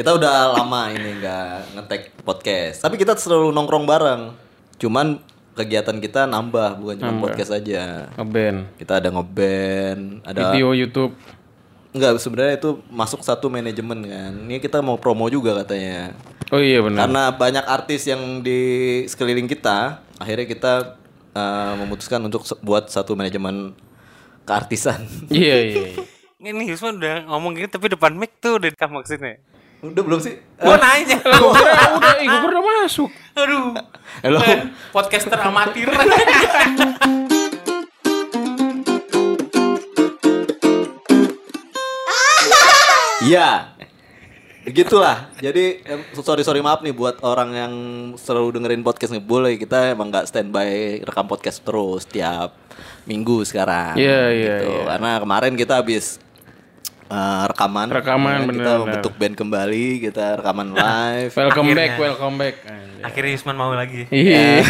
Kita udah lama ini nggak ngetek podcast. Tapi kita selalu nongkrong bareng. Cuman kegiatan kita nambah bukan cuma podcast aja. Ngeband. Kita ada ngeband, ada Video YouTube. Enggak, sebenarnya itu masuk satu manajemen kan. Ini kita mau promo juga katanya. Oh iya benar. Karena banyak artis yang di sekeliling kita, akhirnya kita eh, memutuskan untuk buat satu manajemen keartisan. Iya iya. iya. Ini Yusman udah ngomong gini tapi depan mic tuh udah maksudnya. Udah belum sih? Gua nanya. Gua kira udah, ih, gua udah masuk. Aduh. Halo. Podcaster amatir. Iya. Begitulah. Jadi sorry sorry maaf nih buat orang yang selalu dengerin podcast ngebul kita emang nggak standby rekam podcast terus tiap minggu sekarang. Iya, iya, gitu. iya. Karena kemarin kita habis eh, rekaman. Rekaman, Ya, bener, Kita bener. membentuk band kembali, kita rekaman live. Welcome Akhirnya. back, welcome back. Akhirnya Yusman mau lagi. Iya.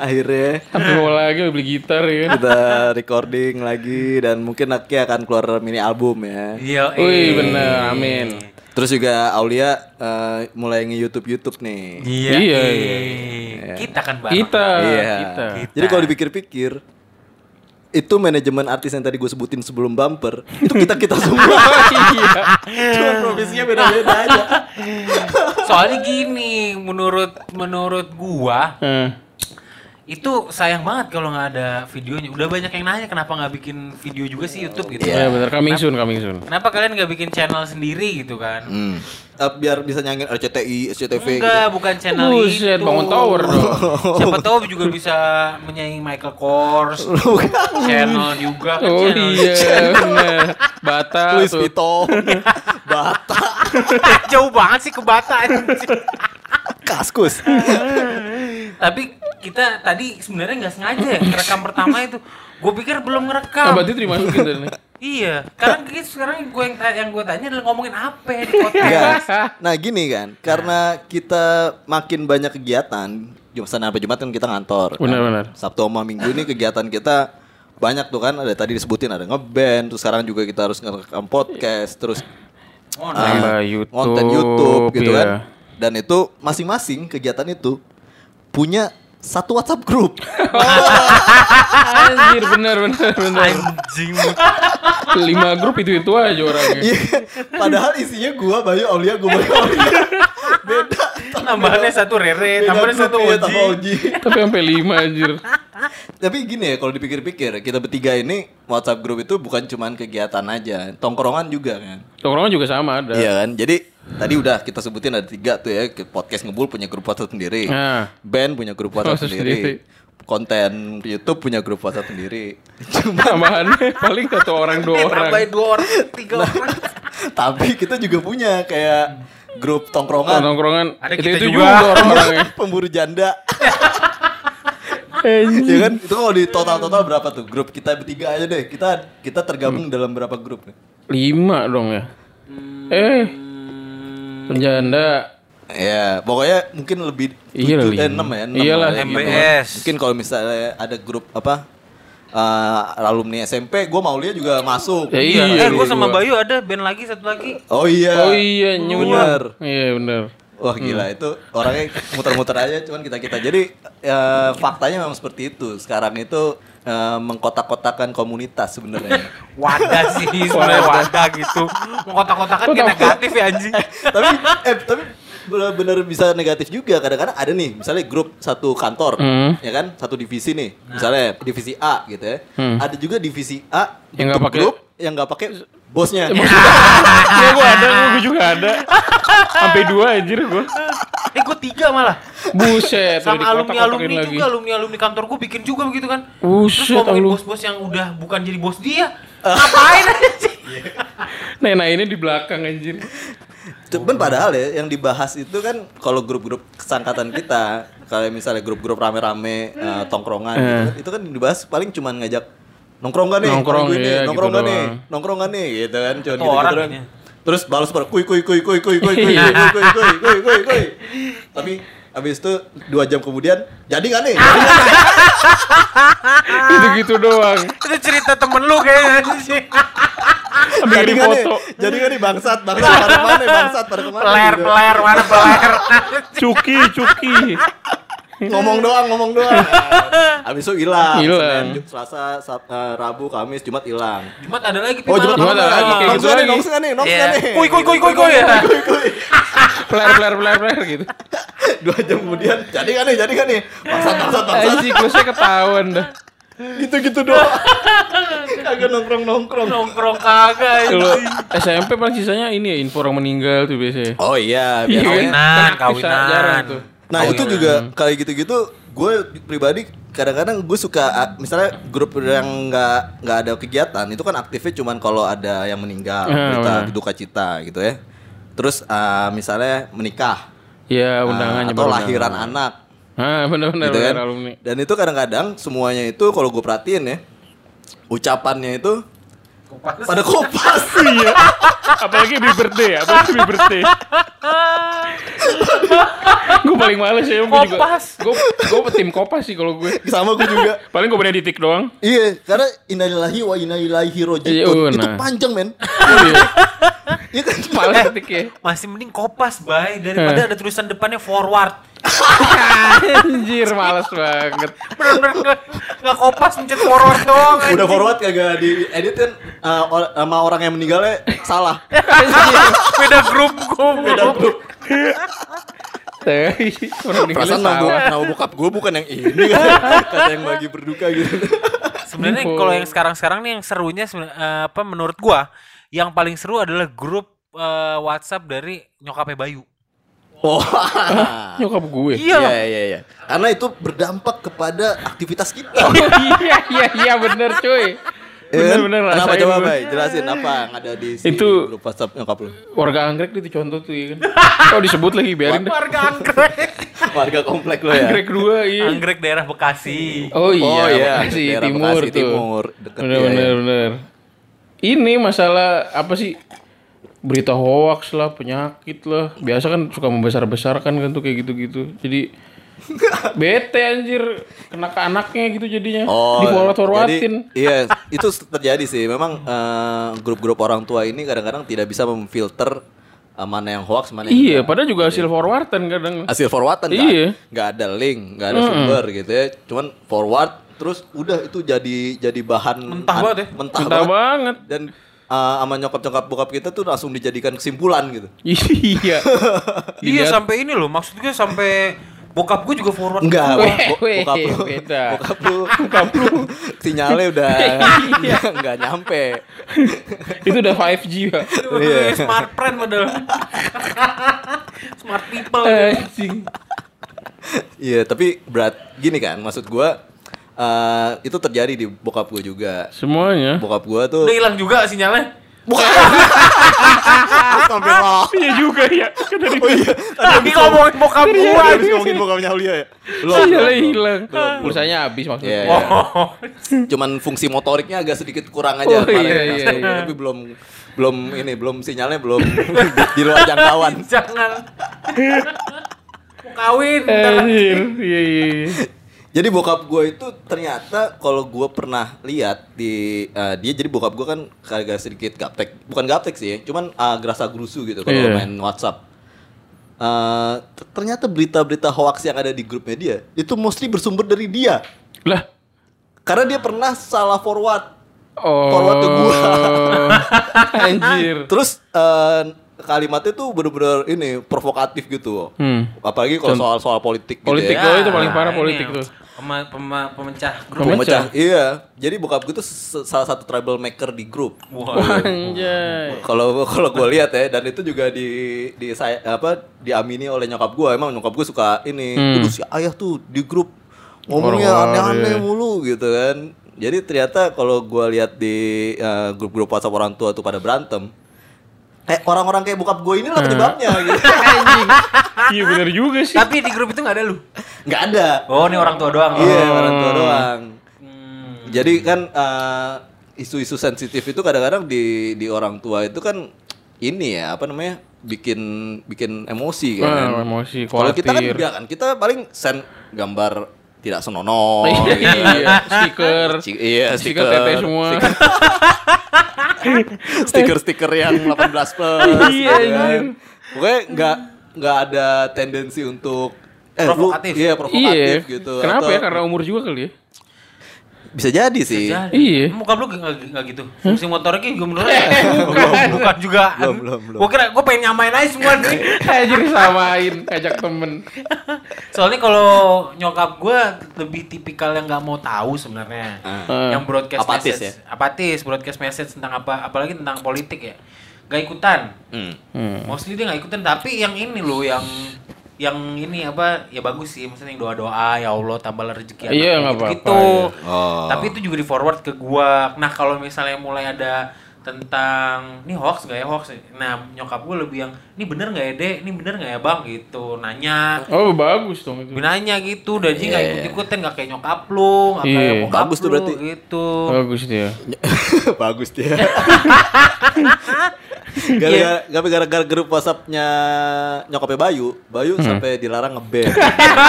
Akhirnya Tapi mau lagi beli gitar ya. kita recording lagi dan mungkin Aki akan keluar mini album ya. Iya. Wih bener, amin. Terus juga Aulia eh, mulai nge-YouTube YouTube nih. Iya. Iya, iya. Kita kan bareng. Kita, Iya. kita. Jadi kalau dipikir-pikir itu manajemen artis yang tadi gue sebutin sebelum bumper itu kita kita semua. Iya. cuma profesinya beda-beda aja. Soalnya gini, menurut menurut gua Eh, itu sayang banget kalau nggak ada videonya. Udah banyak yang nanya kenapa nggak bikin video juga sih YouTube gitu. Iya bener, coming soon, coming soon. Kenapa kalian nggak bikin channel sendiri gitu kan? hmm. Eh, biar bisa nyangin RCTI SCTV gitu. Enggak, bukan channel Buset, itu. bangun tower dong. Siapa tahu juga bisa menyaingi Michael Kors. channel juga kan Oh channel. iya. Bata Louis. Vuitton Bata Jauh banget sih ke Bata anjing. Kaskus Tapi kita tadi sebenarnya nggak sengaja ya rekam pertama itu. Gue pikir belum ngerekam. berarti dimasukin tadi nih. Iya, karena kayak sekarang gue yang tanya, yang gue tanya adalah ngomongin apa ya di podcast. Nah gini kan Karena kita makin banyak kegiatan Jumat sampai Jumat kan kita ngantor kan. Benar, benar. Sabtu sama Minggu ini kegiatan kita banyak tuh kan ada tadi disebutin ada ngeband terus sekarang juga kita harus ngerekam podcast terus Oh, Nambah YouTube, konten YouTube gitu iya. kan dan itu masing-masing kegiatan itu punya satu WhatsApp grup Anjir, bener, bener, bener. Anjing. Lima grup itu-itu aja orangnya. Iya, padahal isinya gua Bayu Aulia gua Bayu Aulia beda Tambahannya satu Rere, tambahannya satu iya, Oji. tambah Oji. Tapi sampai lima anjir. Tapi gini ya kalau dipikir-pikir kita bertiga ini WhatsApp grup itu bukan cuman kegiatan aja, tongkrongan juga kan. Tongkrongan juga sama ada. Iya kan? Jadi tadi udah kita sebutin ada tiga tuh ya, podcast ngebul punya grup WhatsApp sendiri. Nah. Band punya grup WhatsApp WhatsApp sendiri. sendiri. Konten YouTube punya grup WhatsApp sendiri. Cuma Tambahannya paling satu orang dua orang. Tambahin dua orang, tiga orang. tapi kita juga punya kayak grup Oh, tongkrongan tongkrongan Ada itu kita itu juga. juga orang-orangnya. pemburu janda. Ya kan? Itu kalau di total-total berapa tuh? Grup kita bertiga aja deh. Kita kita tergabung dalam berapa grup nih? Lima dong ya. Eh, penjanda. Ya, pokoknya mungkin lebih Iya, tujuh, lima. eh, enam ya, enam Iyalah. lah ya, gitu. MBS. Mungkin kalau misalnya ada grup apa eh, alumni SMP, gue mau lihat juga masuk. Ya Iya, iya. eh gue sama. Bayu ada band lagi satu lagi. Oh iya. Oh iya. Bener. Iya bener. Wah gila itu orangnya muter-muter aja cuman kita kita. Jadi eh, faktanya memang seperti itu. Sekarang itu eh, mengkotak-kotakan komunitas sebenarnya. Wadah sih, sebenarnya wadah gitu. Mau kotak-kotakan kayak negatif ya anjing. tapi eh tapi benar-benar bisa negatif juga. Kadang-kadang ada nih, misalnya grup satu kantor, Hmm. ya kan, satu divisi nih, misalnya divisi A gitu ya. Hmm. Ada juga divisi A Yang nggak pakai- grup yang nggak pakai bosnya. Iya gua ada, gua juga ada. Sampai dua anjir gua. Eh gue tiga malah. Buset, Sama alumni alumni lagi. juga alumni alumni kantor gue bikin juga begitu kan. Buset, Terus ngomongin alumni. bos-bos yang udah bukan jadi bos dia. Ngapain sih? Nah, nah ini di belakang anjir. Cuman padahal ya yang dibahas itu kan kalau grup-grup kesangkatan kita, kalau misalnya grup-grup rame-rame eh, tongkrongan gitu kan, itu kan dibahas paling cuman ngajak nongkrong gak nih? Nongkrong, Minggu ini, iya, nongkrong gitu gak nih? Nongkrong gak nih? Gitu kan cuman gitu, orang doang. ini. Terus balas pada kuy kuy kuy kuy kuy kuy kuy kuy kuy kuy kuy kuy kuy kuy. Tapi abis itu dua jam kemudian jadi gak nih? Nih? Gitu-gitu doang. Itu cerita temen lu kayaknya sih. Jadi kan nih, foto. jadi kan nih bangsat, bangsat pada mana bangsat pada ke mana? Peler, gitu. peler, mana peler? Cuki, cuki. ngomong doang, ngomong doang. Habis itu hilang. Hilang. Selasa, Sab- eh, Rabu, Kamis, Jumat hilang. Jumat ada lagi. Oh, Jumat Jumat ada lagi, kayak Nongs gitu nih, lagi. nongs nggak nih, nongs Iya. nggak nih. Kuy, kuy, kuy, kuy, kuy, ya. Peler, peler, peler gitu. Dua jam kemudian, jadi kan nih, jadi kan nih. Bangsat, bangsat. Aja siklusnya ketahuan dah. Gitu-gitu doang. Kagak nongkrong-nongkrong. Nongkrong kagak. Kalau anjing. SMP paling sisanya ini ya info orang meninggal tuh biasanya. Oh iya, Iya biasanya. Kawinan, Kan bisa kawinan. jarang tuh. Nah itu juga kayak gitu-gitu gue pribadi kadang-kadang gue suka ah, misalnya grup yang nggak nggak ada kegiatan itu kan aktifnya cuman kalau ada yang meninggal Ah, berita benar. duka cita gitu ya terus ah, misalnya menikah Iya, ah, undangannya atau lahiran undangan. anak Ah, benar-benar gitu kan alumni. dan itu kadang-kadang semuanya itu kalau gue perhatiin ya ucapannya itu Kopas. pada kopas Iya. Apalagi happy birthday, apalagi happy birthday. gue paling males ya, gue juga. Gue gue tim kopas sih kalau gue. sama gue juga Paling gue punya titik doang. iya karena innalillahi wa inna ilaihi Iya, rojiun itu nah. panjang men Oh, iya. iya kan Males titik ya. Masih mending kopas, bay. Daripada ada tulisan depannya forward. Anjir, males banget. Bener-bener nggak nggak kopas mencet forward doang. udah forward kagak di edit kan uh, or- sama orang yang meninggalnya salah Beda grup gue. beda grup perasaan nama, nama bokap gue bukan yang ini kan kata yang bagi berduka gitu Sebenarnya kalau yang sekarang-sekarang nih yang serunya eh, apa menurut gua yang paling seru adalah grup eh, WhatsApp dari nyokapnya Bayu. Oh Nyokap gue. Iya. iya iya iya karena itu berdampak kepada aktivitas kita Oh iya iya iya bener cuy. Bener bener kenapa rasain coba gue. bay jelasin apa yang ada di si Itu- grup WhatsApp nyokap lu Warga anggrek itu contoh tuh ya kan. Oh disebut lagi biarin deh. Warga Anggrek. warga komplek lo ya Anggrek dua iya. Anggrek daerah Bekasi. Oh iya, Oh, iya, Bekasi daerah timur Bekasi tuh. Timur, deket bener, ya, bener, ya. bener. Ini masalah apa sih? Berita hoax lah, penyakit lah. Biasa kan suka membesar-besarkan kan tuh kayak gitu-gitu. Jadi bete anjir kena ke anaknya gitu jadinya. Oh, di forward forwardin. jadi, iya, itu terjadi sih. Memang eh, grup-grup orang tua ini kadang-kadang tidak bisa memfilter eh, mana yang hoax, mana yang Iya, padahal juga hasil forwardan kadang. hasil forwardan Iya. nggak ada link, nggak ada sumber gitu ya. Cuman forward terus udah itu jadi jadi bahan Mentah banget ya. Mentah, Entah banget. banget. Dan eh, sama nyokap-nyokap bokap kita tuh langsung dijadikan kesimpulan gitu. Iya. Iya sampai ini loh maksudnya sampai bokap gue juga forward. Enggak, bo- bokap lu, beda. bokap lu, bokap lu, sinyalnya udah Iya. nggak nyampe. itu udah 5G, Pak. Iya. Smart friend padahal. Smart people. Anjing. Iya, tapi berat gini kan, maksud gua eh, itu terjadi di bokap gua juga. Semuanya. Bokap gua tuh Udah hilang juga sinyalnya. Astagfirullah. Iya juga ya. Kan tadi Oh iya, Tadi ngomongin bokap gua. habis ngomongin bokapnya Aulia ya. Belum, sinyalnya hilang. Pulsanya habis maksudnya. Iya, iya. Oh. Cuman fungsi motoriknya agak sedikit kurang aja Oh, kemarin. iya, iya, iya. Tapi belum belum ini belum sinyalnya belum di luar jangkauan. Jangan. Mau kawin. Iya iya. Jadi bokap gue itu ternyata kalau gue pernah lihat di eh, dia jadi bokap gue kan agak sedikit gaptek, bukan gaptek sih, cuman uh, gerasa gerusu gitu kalau Iya. main WhatsApp. Eh, t- ternyata berita-berita hoax yang ada di grupnya dia itu mostly bersumber dari dia, Lah. karena dia pernah salah forward. Oh. Forward ke gua. Anjir. Terus eh, kalimatnya tuh bener-bener ini provokatif gitu, Hmm. apalagi kalau soal-soal politik. Politik gitu ya. itu paling parah ini politik tuh. pema- pema- pemecah grup. Pemecah. Pemecah. Iya. Jadi bokap gue tuh salah satu troublemaker di grup. Wah. Anjay. Kalau kalau gue lihat ya dan itu juga di di saya apa diamini oleh nyokap gue emang nyokap gue suka ini Hmm. "Aduh, si ayah tuh di grup ngomongnya aneh-aneh iya. mulu gitu kan jadi ternyata kalau gue lihat di eh, grup-grup WhatsApp orang tua tuh pada berantem kayak orang-orang kayak bokap gue inilah penyebabnya gitu Anjing. Iya benar juga sih. Tapi di grup itu nggak ada lu. nggak ada Oh, ini orang tua doang. iya Oh. orang tua doang Hmm. jadi kan eh, isu-isu sensitif itu kadang-kadang di di orang tua itu kan ini ya apa namanya bikin bikin emosi kan. Ah, emosi, Kalau kita kan enggak kan, kita paling send gambar tidak senonoh. iya, stiker. Ci- iya, stiker stiker. tete semua. Stiker- Stiker-stiker yang 18 plus. Iya, gitu kan. anjir. Pokoknya nggak nggak ada tendensi untuk eh, Provokatif. iya, Iya. provokatif gitu. Kenapa Atau- ya? Karena umur juga kali ya. Bisa jadi sih. Jadi, Iya. Muka lu gak, gak gitu. Fungsi motoriknya juga menurut bukan, bukan juga. Belum, belum, belum. Gue kira gue pengen nyamain aja semua nih. Anjir samain ajak temen. Soalnya kalau nyokap gue lebih tipikal yang nggak mau tahu sebenarnya. Ah. Yang broadcast Apatis message, ya? apatis broadcast message tentang apa, apalagi tentang politik ya. Gak ikutan. Hmm. Hmm. Mostly dia nggak ikutan. Tapi yang ini loh, yang yang ini apa ya bagus sih maksudnya yang doa doa ya Allah tambahlah rezeki Iya, anaknya, nggak gitu-gitu. apa-apa, iya. Oh. tapi itu juga di forward ke gua nah kalau misalnya mulai ada tentang ini hoax gak ya hoax nah nyokap gua lebih yang ini bener nggak ya dek ini bener nggak ya bang gitu nanya Oh bagus dong itu. nanya gitu dan jadi nggak Iya. ikut ikutan nggak kayak nyokap lu nggak kayak Iya. bokap Bagus tuh lu, berarti. gitu Bagus dia. Bagus dia. Gara-gara tapi gara-gara grup WhatsApp-nya nyokapnya Bayu, Bayu sampai dilarang ngeband.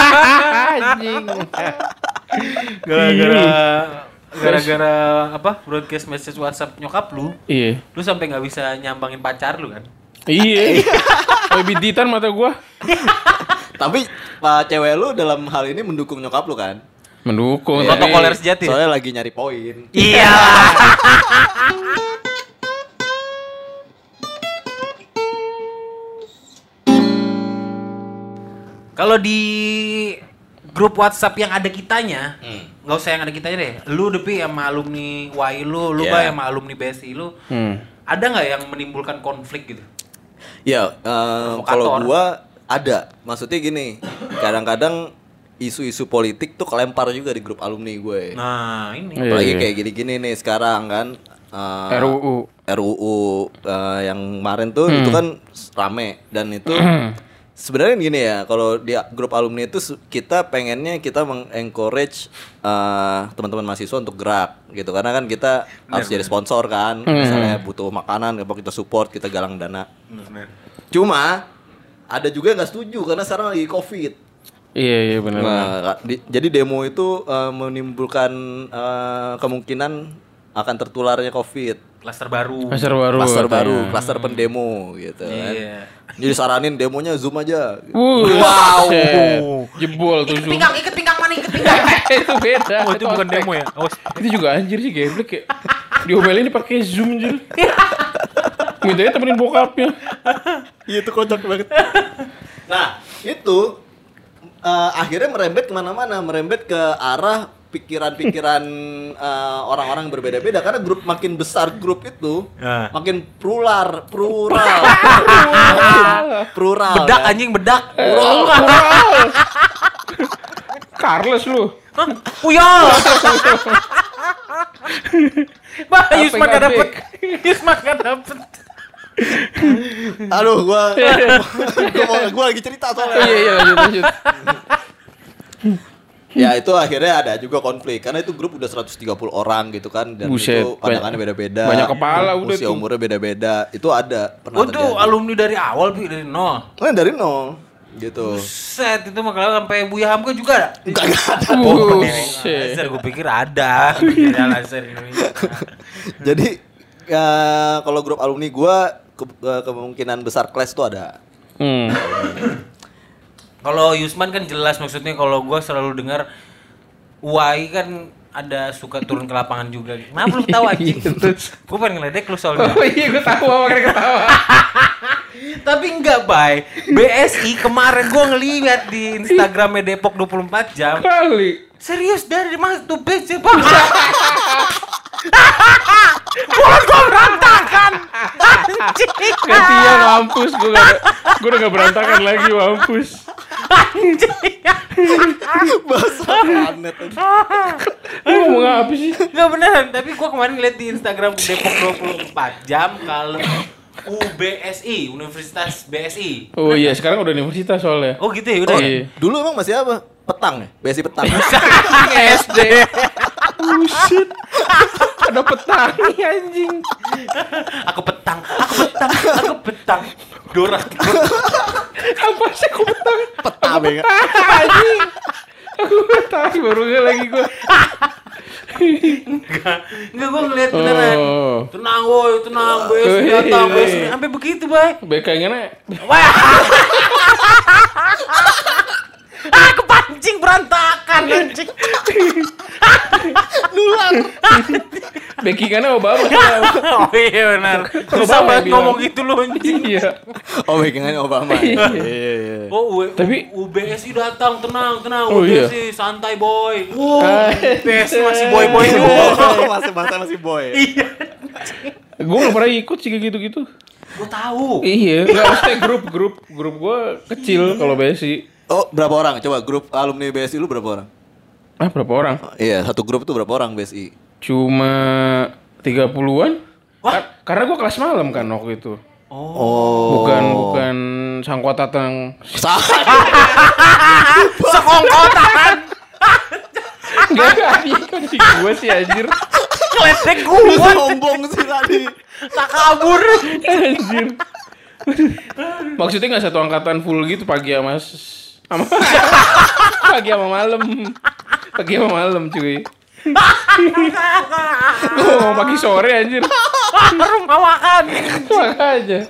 Anjing. gara-gara gara-gara apa broadcast message WhatsApp nyokap lu Iya. lu sampai nggak bisa nyambangin pacar lu kan Iya. Kayak biditan mata gua. tapi Pak cewek lu dalam hal ini mendukung nyokap lu kan? Mendukung. Iya. Protokoler sejati Soalnya lagi nyari poin. iya kalau di grup WhatsApp yang ada kitanya nggak usah yang ada kitanya deh lu depi sama alumni WAI lu lu bay sama alumni BSI lu Hmm. ada nggak yang menimbulkan konflik gitu Ya, Provokator. kalau gua ada. Maksudnya gini, kadang-kadang isu-isu politik tuh kelempar juga di grup alumni gue. nah ini Iya, Apalagi iya. kayak gini-gini nih sekarang kan. eh, RUU. RUU eh, yang kemarin tuh itu Hmm. kan rame dan itu sebenarnya gini ya kalau di grup alumni itu kita pengennya kita mengencourage eh, teman-teman mahasiswa untuk gerak gitu. Karena kan kita harus jadi sponsor kan. Hmm. misalnya butuh makanan apa kita support kita galang dana. Cuma ada juga yang nggak setuju karena sekarang lagi covid. Iya iya benar. Nah, di- jadi demo itu eh, menimbulkan eh, kemungkinan akan tertularnya covid klaster baru Pasar baru. klaster baru, klaster pendemo gitu kan. Iya. Jadi saranin demonya Zoom aja. Wuh, Wow. Jebol tuh Zoom. pinggang ikat pinggang mana ikat pinggang itu beda. oh itu bukan demo ya oh, Itu juga anjir sih geblek ya. Diomelin pakai Zoom anjir. Mintanya temenin bokapnya. Iya itu kocak banget. nah itu eh, akhirnya merembet ke mana-mana, merembet ke arah pikiran-pikiran eh, orang-orang yang berbeda-beda karena grup makin besar grup itu Nah. makin plural, plural, plural. bedak kan? anjing bedak Carlos lu. Puyol Bah, Yusman gak dapet? Yusman gak dapet Aduh, gua, gua, mau- gua lagi cerita soalnya. iya iya lanjut lanjut. Ya itu akhirnya ada juga konflik karena itu grup udah 130 orang gitu kan dan Buset, itu pandangannya beda-beda. banyak kepala udah Usia tuh. umurnya beda-beda. Itu ada pernah Oh tuh terjadi. alumni dari awal Bi, dari nol Nah, dari nol gitu. Set itu makanya sampai Buya Hamka juga ada Enggak enggak ada. Buset. Laser gue pikir ada Jadi ya, kalau grup alumni gua ke- ke- kemungkinan besar kelas tuh ada. Hmm. Kalau Yusman kan jelas maksudnya kalau gua selalu dengar Uai kan ada suka turun ke lapangan juga. Kenapa lu tahu anjing? Gue pengen ngeledek lu soalnya. Oh iya gue tahu apa makanya ketawa. Tapi enggak, Bay. BSI kemarin gua ngeliat di Instagramnya Depok 24 jam. Kali. Serius dari mas tuh BC bang. Mulut gua berantakan. Gantian mampus gue gue udah gak berantakan lagi mampus. Anjing. Bahasa planet. Lu ngomong apa sih? Enggak beneran, tapi gua kemarin ngeliat di Instagram Depok 24 jam kalau UBSI, Universitas BSI. Oh iya sekarang udah universitas soalnya. Oh gitu ya udah. Oh, ya? Iya. dulu emang masih apa? Petang ya? Besi petang. SD. Buset. Ada petani anjing. Aku petang, aku petang, aku petang. Dorak. Apa sih aku petang? Petang ya. Anjing. Aku petang baru nggak lagi gue. Enggak, enggak gue ngeliat beneran. Oh. Tenang woi, tenang, BSI datang, BSI sampai begitu, Bay. Bekangannya Wah. ah, kepancing berantakan anjing. backingannya Obama. oh iya benar. Susah banget yang ngomong gitu lu anjing. iya. Oh, backingannya Obama. Iya, iya, iya. Oh, U- Tapi- UBSI datang, tenang, tenang. Oh, iya. Santai boy. Wow, Ah. UBSI masih boy-boy juga. Oh, masih bahasa masih boy. Iya. Gue gak pernah ikut sih kayak gitu-gitu. Gue tahu. Iya, nggak maksudnya grup grup grup gue kecil kalau BSI. Oh, berapa orang? Coba grup alumni BSI lu berapa orang? Ah berapa orang? Iya, satu grup itu berapa orang BSI? Cuma 30-an. Wah. Ka- karena gue kelas malam kan waktu itu. Oh. Bukan bukan sangkot tatang. Sa- Sekongkotan. Enggak enggak dia kan di gue sih anjir. Kletek Lu gua. sombong sih tadi. Tak kabur. Anjir. Maksudnya nggak satu angkatan full gitu pagi sama s- sama pagi sama malam. Pagi sama malam cuy. Gue mau pagi sore anjir. Rumah makan. Makanya.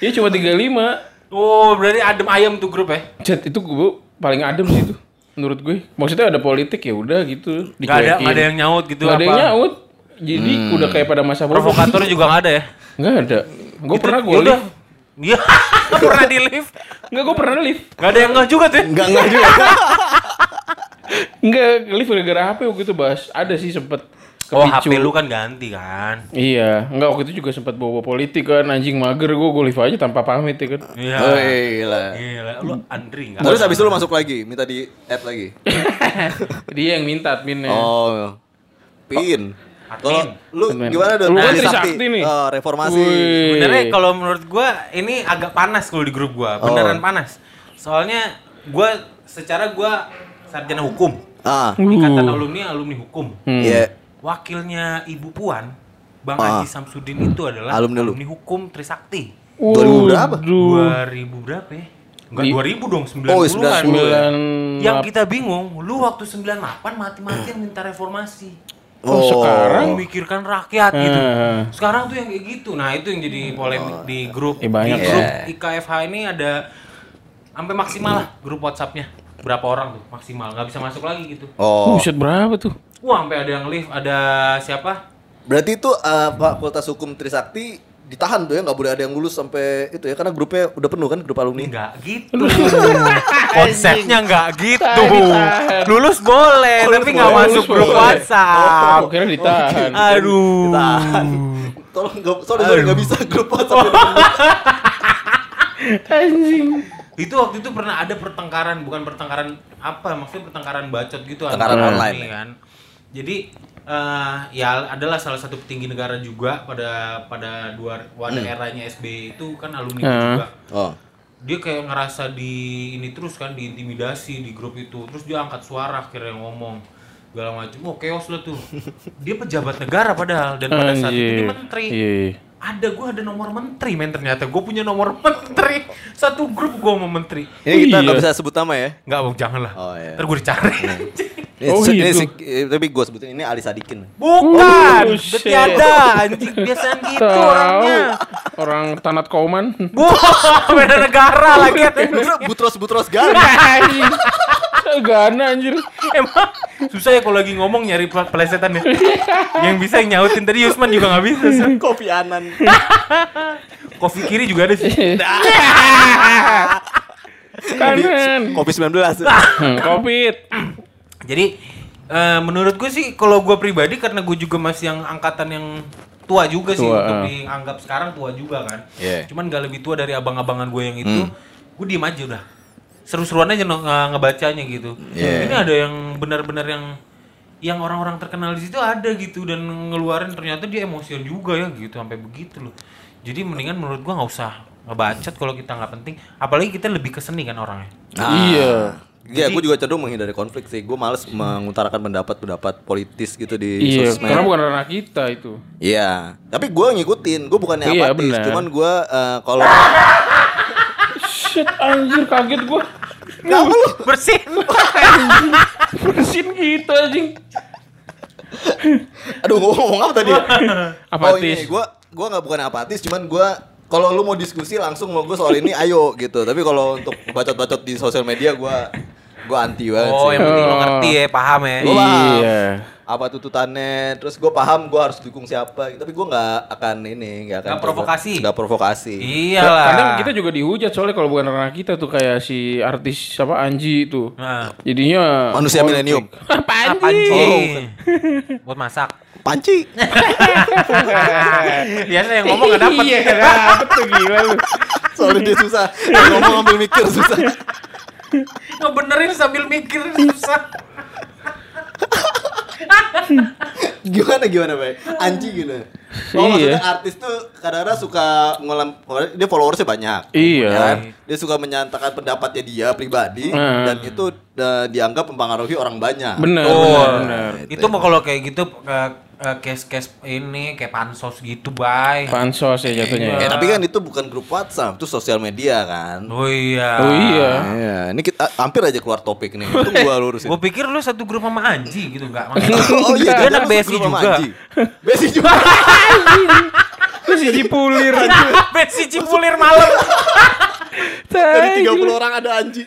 Ya cuma 35. Oh, berarti adem ayam tuh grup ya? Chat itu gue paling adem sih itu menurut gue. Maksudnya ada politik ya udah gitu. Gak ada, gak ada yang nyaut gitu Nggak ada yang nyaut. Jadi udah kayak pada masa. Provokator juga gak ada ya? Enggak ada. Gue pernah gue live. Iya, pernah di lift. Enggak gue pernah live. Gak ada yang ngeh juga tuh. Enggak enggak juga. Enggak live gara-gara HP waktu itu bahas. Ada sih sempet Oh, kepicu. HP lu kan ganti kan? Iya, enggak waktu itu juga sempat bawa politik kan anjing mager gue gue live aja tanpa pamit ya kan. Iya. Oh, gila. Gila, lu Andri enggak? Terus habis itu lu masuk lagi, minta di add lagi. Dia yang minta adminnya. Oh. Pin. Kalau lu gimana dong? Lu kan Trisakti. Trisakti nih. Oh, reformasi. Wih. Sebenarnya kalau menurut gua ini agak panas kalau di grup gua, beneran panas. Soalnya gua secara gua sarjana hukum. Ah. Ikatan alumni alumni hukum. Hmm. Iya. Wakilnya Ibu Puan, Bang Ah. Haji Samsudin itu adalah Alumni lu? hukum Trisakti. 2000 berapa? Waduh. 2000 berapa ya? Enggak Di- 2000 dong, 90-an. Oh, 90. Sembilan. Yang kita bingung, lu waktu 98 mati-matian minta reformasi. Oh, sekarang? Memikirkan rakyat gitu. Eh. Sekarang tuh yang kayak gitu. Nah, itu yang jadi polemik di grup. Eh, banyak di ya. grup IKFH ini ada sampai maksimal lah grup WhatsApp-nya. Berapa orang tuh maksimal, nggak bisa masuk lagi gitu. Oh. Buset berapa tuh? Wah, sampai ada yang live, ada siapa? Berarti itu eh, Fakultas Hukum Trisakti ditahan tuh ya nggak boleh ada yang lulus sampai itu ya karena grupnya udah penuh kan grup alumni. Enggak gitu. Konsepnya enggak gitu. Lulus boleh, Oh, lulus tapi nggak masuk lulus grup boleh. WhatsApp. Aku kira ditahan. Aduh. Ditahan. Tolong nggak sorry sorry nggak bisa grup WhatsApp. Anjing. Itu waktu itu pernah ada pertengkaran, bukan pertengkaran apa, maksudnya pertengkaran bacot gitu Pertengkaran antara online, kan. Jadi eh, ya adalah salah satu petinggi negara juga pada pada dua pada eranya SBY itu kan alumni Hmm. juga. Oh. Dia kayak ngerasa di ini terus kan diintimidasi di grup itu. Terus dia angkat suara akhirnya ngomong segala macam. Oh, chaos lah tuh. Dia pejabat negara padahal dan pada saat itu dia menteri Iya. ada gue ada nomor menteri men ternyata gue punya nomor menteri satu grup gue mau menteri Ini kita Iya. nggak bisa sebut nama ya. nggak mau jangan lah Oh, iya. ntar gue dicari Ini, Oh, ini gitu. si- eh, tapi gue sebutin ini Ali Sadikin. bukan Oh, tiada anjing biasaan gitu orangnya Orang Tanat Kauman. Wah, beda negara lagi Butros Butros. Anjing. Gana anjir. emang susah ya kalau lagi ngomong nyari pele- pelesetan ya yang bisa yang nyautin tadi Yusman juga nggak bisa sih. Kopi Anan. Kopi kiri juga ada sih Kanan. Kopi 19. Hmm, Covid. Jadi eh, menurut gue sih kalau gue pribadi karena gue juga masih yang angkatan yang tua juga sih Tua, untuk ah. dianggap sekarang tua juga kan. Iya. Cuman gak lebih tua dari abang-abangan gue yang itu. Gue diem aja udah. Seru-seruan aja nge- ngebacanya gitu. Iya. Ini ada yang benar-benar yang yang orang-orang terkenal di situ ada gitu dan ngeluarin ternyata dia emosian juga ya gitu sampai begitu loh. Jadi mendingan menurut gua nggak usah ngebacot kalau kita nggak penting. Apalagi kita lebih ke seni kan orangnya. Iya. Iya, gue juga cenderung menghindari konflik sih. Gue males mengutarakan pendapat-pendapat politis gitu di Iya, sosmed. karena bukan ranah kita itu. Iya, tapi gue ngikutin. Gue bukannya Iya, apatis, benar. cuman gue eh, kalau Shit anjir kaget gua. Bersin. Bersin gitu anjing. Aduh, gua ngomong apa tadi? Apatis. Oh ini, gua gua nggak bukan apatis, cuman gua kalau lu mau diskusi langsung mau gue soal ini ayo gitu. Tapi kalau untuk bacot-bacot di sosial media gua gua anti banget Oh, sih. yang penting lo Oh. ngerti ya, paham ya. Gua paham. Iya. Apa tuntutannya? Terus gue paham gue harus dukung siapa. Tapi gue nggak akan ini, nggak akan Nggak provokasi. Nggak provokasi. Iyalah. Kadang kita juga dihujat soalnya kalau bukan karena kita tuh kayak si artis siapa Anji itu. Nah, Jadinya Manusia milenium. Apa apa Anji? sih? Buat masak. Panci. Biasa yang ngomong gak dapet. Iya, gak dapet tuh gila lu. Soalnya dia susah. Dia ngomong ambil mikir susah. Ngebenerin sambil mikir susah. Gimana gimana, Bay? Anji gimana? Oh, Iya. maksudnya artis tuh kadang-kadang suka ngelam, dia followersnya banyak. Iya. ya kan? Dia suka menyatakan pendapatnya dia pribadi Hmm. dan itu eh, dianggap mempengaruhi orang banyak. Bener, Betul. bener, bener. Itu mau kalau kayak gitu eh, eh, case-case ini kayak pansos gitu, bay. Pansos ya jatuhnya. Ya, ya. tapi kan itu bukan grup WhatsApp, itu sosial media kan. Oh iya. Oh iya. Iya, ini kita hampir aja keluar topik nih. Itu gua lurusin. Gue pikir lu satu grup sama Anji gitu enggak? oh iya, dia anak sama juga. Besi juga. Lu si Cipulir. BSI Cipulir malam. Dari Tai, 30 orang ada Anji.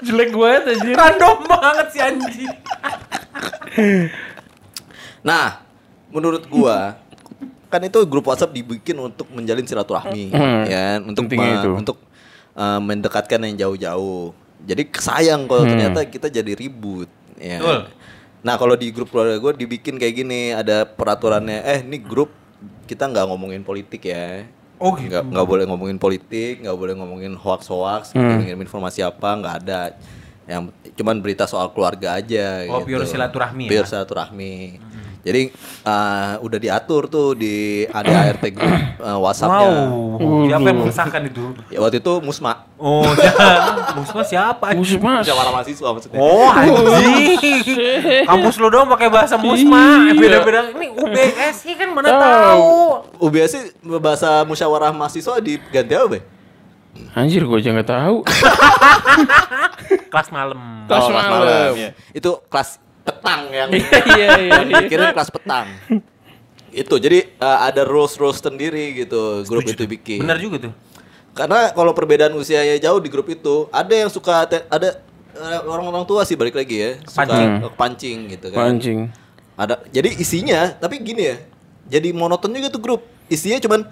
Jelek banget anjir. Random banget si Anji. Nah, menurut gua kan itu grup WhatsApp dibikin untuk menjalin silaturahmi, Hmm. ya, untuk Pentingnya me- itu. untuk uh, mendekatkan yang jauh-jauh. Jadi sayang kalau Hmm. ternyata kita jadi ribut, ya. Betul. Nah, kalau di grup keluarga gua dibikin kayak gini, ada peraturannya, eh ini grup kita nggak ngomongin politik ya. Oh gitu. nggak nggak boleh ngomongin politik, nggak boleh ngomongin hoax hoax, Hmm. ngirim informasi apa nggak ada. Yang cuman berita soal keluarga aja. Oh, gitu. pure silaturahmi ya? Pure silaturahmi. Jadi uh, udah diatur tuh di ADART grup uh, WhatsAppnya. Wow. Siapa yang mengesahkan itu? Ya, waktu itu Musma, Oh, jangan. Musma siapa? Mas. musyawarah mahasiswa maksudnya. Oh, anjing. Kampus lu dong pakai bahasa Musma. Iya. Beda-beda. Ini UBSI kan mana Tahu. UBS sih bahasa musyawarah mahasiswa diganti apa, Be? Anjir gue aja nggak tahu. Kelas malam. Kelas Oh, malam. ya. Itu kelas petang yang Iya iya iya. Kira kelas petang. itu jadi uh, ada rules rules sendiri gitu grup itu bikin. Bener juga tuh. Karena kalau perbedaan usianya jauh di grup itu, ada yang suka te- ada eh, orang-orang tua sih balik lagi ya, suka Pancing. eh, pancing gitu kan. Pancing. Ada jadi isinya, tapi gini ya. Jadi monoton juga tuh grup. Isinya cuman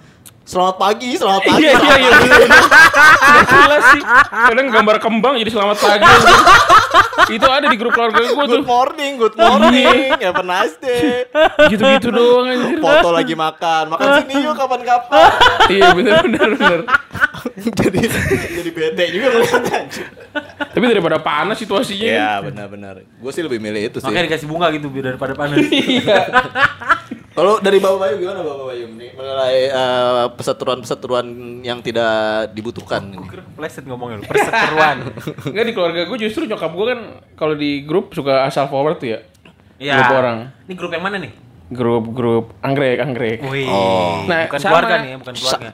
selamat pagi, selamat pagi. Iya iya iya. pagi." Nggak jelas sih. Kadang gambar kembang jadi selamat pagi. Itu ada di grup keluarga gue tuh. Good morning, good morning. Have a nice day. Gitu-gitu doang anjir. Foto lagi makan. Makan sini yuk kapan-kapan. Iya bener bener bener. jadi jadi bete juga. Tapi daripada panas situasinya. Iya, benar-benar. Gue sih lebih milih itu sih. Makanya dikasih bunga gitu biar daripada panas. Iya. Kalau dari Bapak Bayu gimana Bapak Bayu nih menilai eh, peseteruan-peseteruan yang tidak dibutuhkan ini? Kira kepleset ngomongnya lu. Perseteruan. Enggak di keluarga gue justru nyokap gue kan kalau di grup suka asal forward tuh ya. Iya. Grup orang. Ini grup yang mana nih? Grup-grup anggrek anggrek. Wih. Oh. Nah, bukan sama. keluarga nih, ya, bukan keluarga.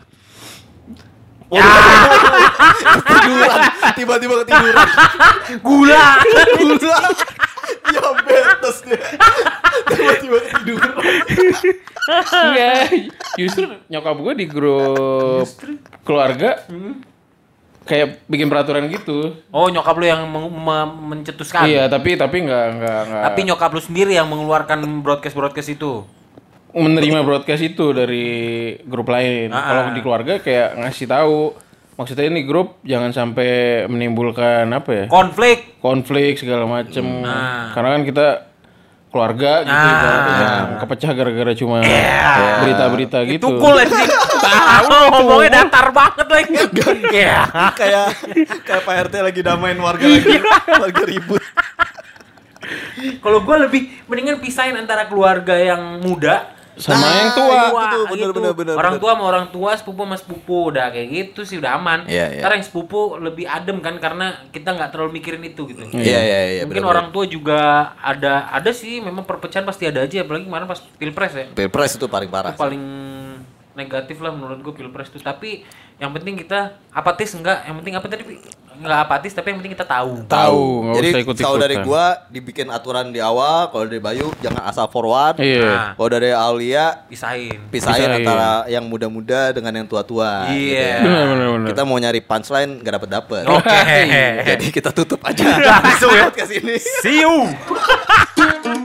Ketiduran, tiba-tiba ketiduran. Gula. Gula. Diabetes dia. Tiba-tiba ketiduran. Enggak. Justru nyokap gue di grup keluarga kayak bikin peraturan gitu. Oh, nyokap lu yang mencetuskan. Iya, tapi tapi nggak nggak nggak Tapi nyokap lu sendiri yang mengeluarkan broadcast-broadcast itu. Menerima broadcast itu dari grup lain. Ah, Kalau ah. di keluarga kayak ngasih tahu maksudnya ini grup jangan sampai menimbulkan apa ya? Konflik. konflik segala macem. Nah. Karena kan kita keluarga gitu Nah. ibaratnya. kepecah gara-gara cuma berita-berita gitu. Itu cool anjing. Tahu ngomongnya datar banget lagi. Iya. Kayak kayak Pak RT lagi damain warga lagi, warga ribut. Kalau gua lebih mendingan pisahin antara keluarga yang muda Sama Nah, yang tua. itu tuh, bener, bener, bener, orang bener. tua sama orang tua, sepupu sama sepupu, udah kayak gitu sih udah aman. Iya, iya. Ntar yang sepupu lebih adem kan karena kita nggak terlalu mikirin itu gitu. Iya iya iya. Mungkin bener-bener. orang tua juga ada ada sih memang perpecahan pasti ada aja apalagi kemarin pas pilpres ya. Pilpres itu paling parah. Itu paling negatif lah menurut gue pilpres tuh tapi yang penting kita apatis enggak yang penting apa tadi Pi? nggak apatis tapi yang penting kita tahu Tahu, nggak Jadi kalau dari gua dibikin aturan di awal, kalau dari Bayu jangan asal forward. Iya. Nah, Kalau dari Aulia pisahin pisahin Pisahin. antara yang muda-muda dengan yang tua-tua. Iya. gitu ya. Benar benar benar. Kita mau nyari punchline nggak dapet dapet. oke Jadi kita tutup aja Langsung ya. podcast ini. see you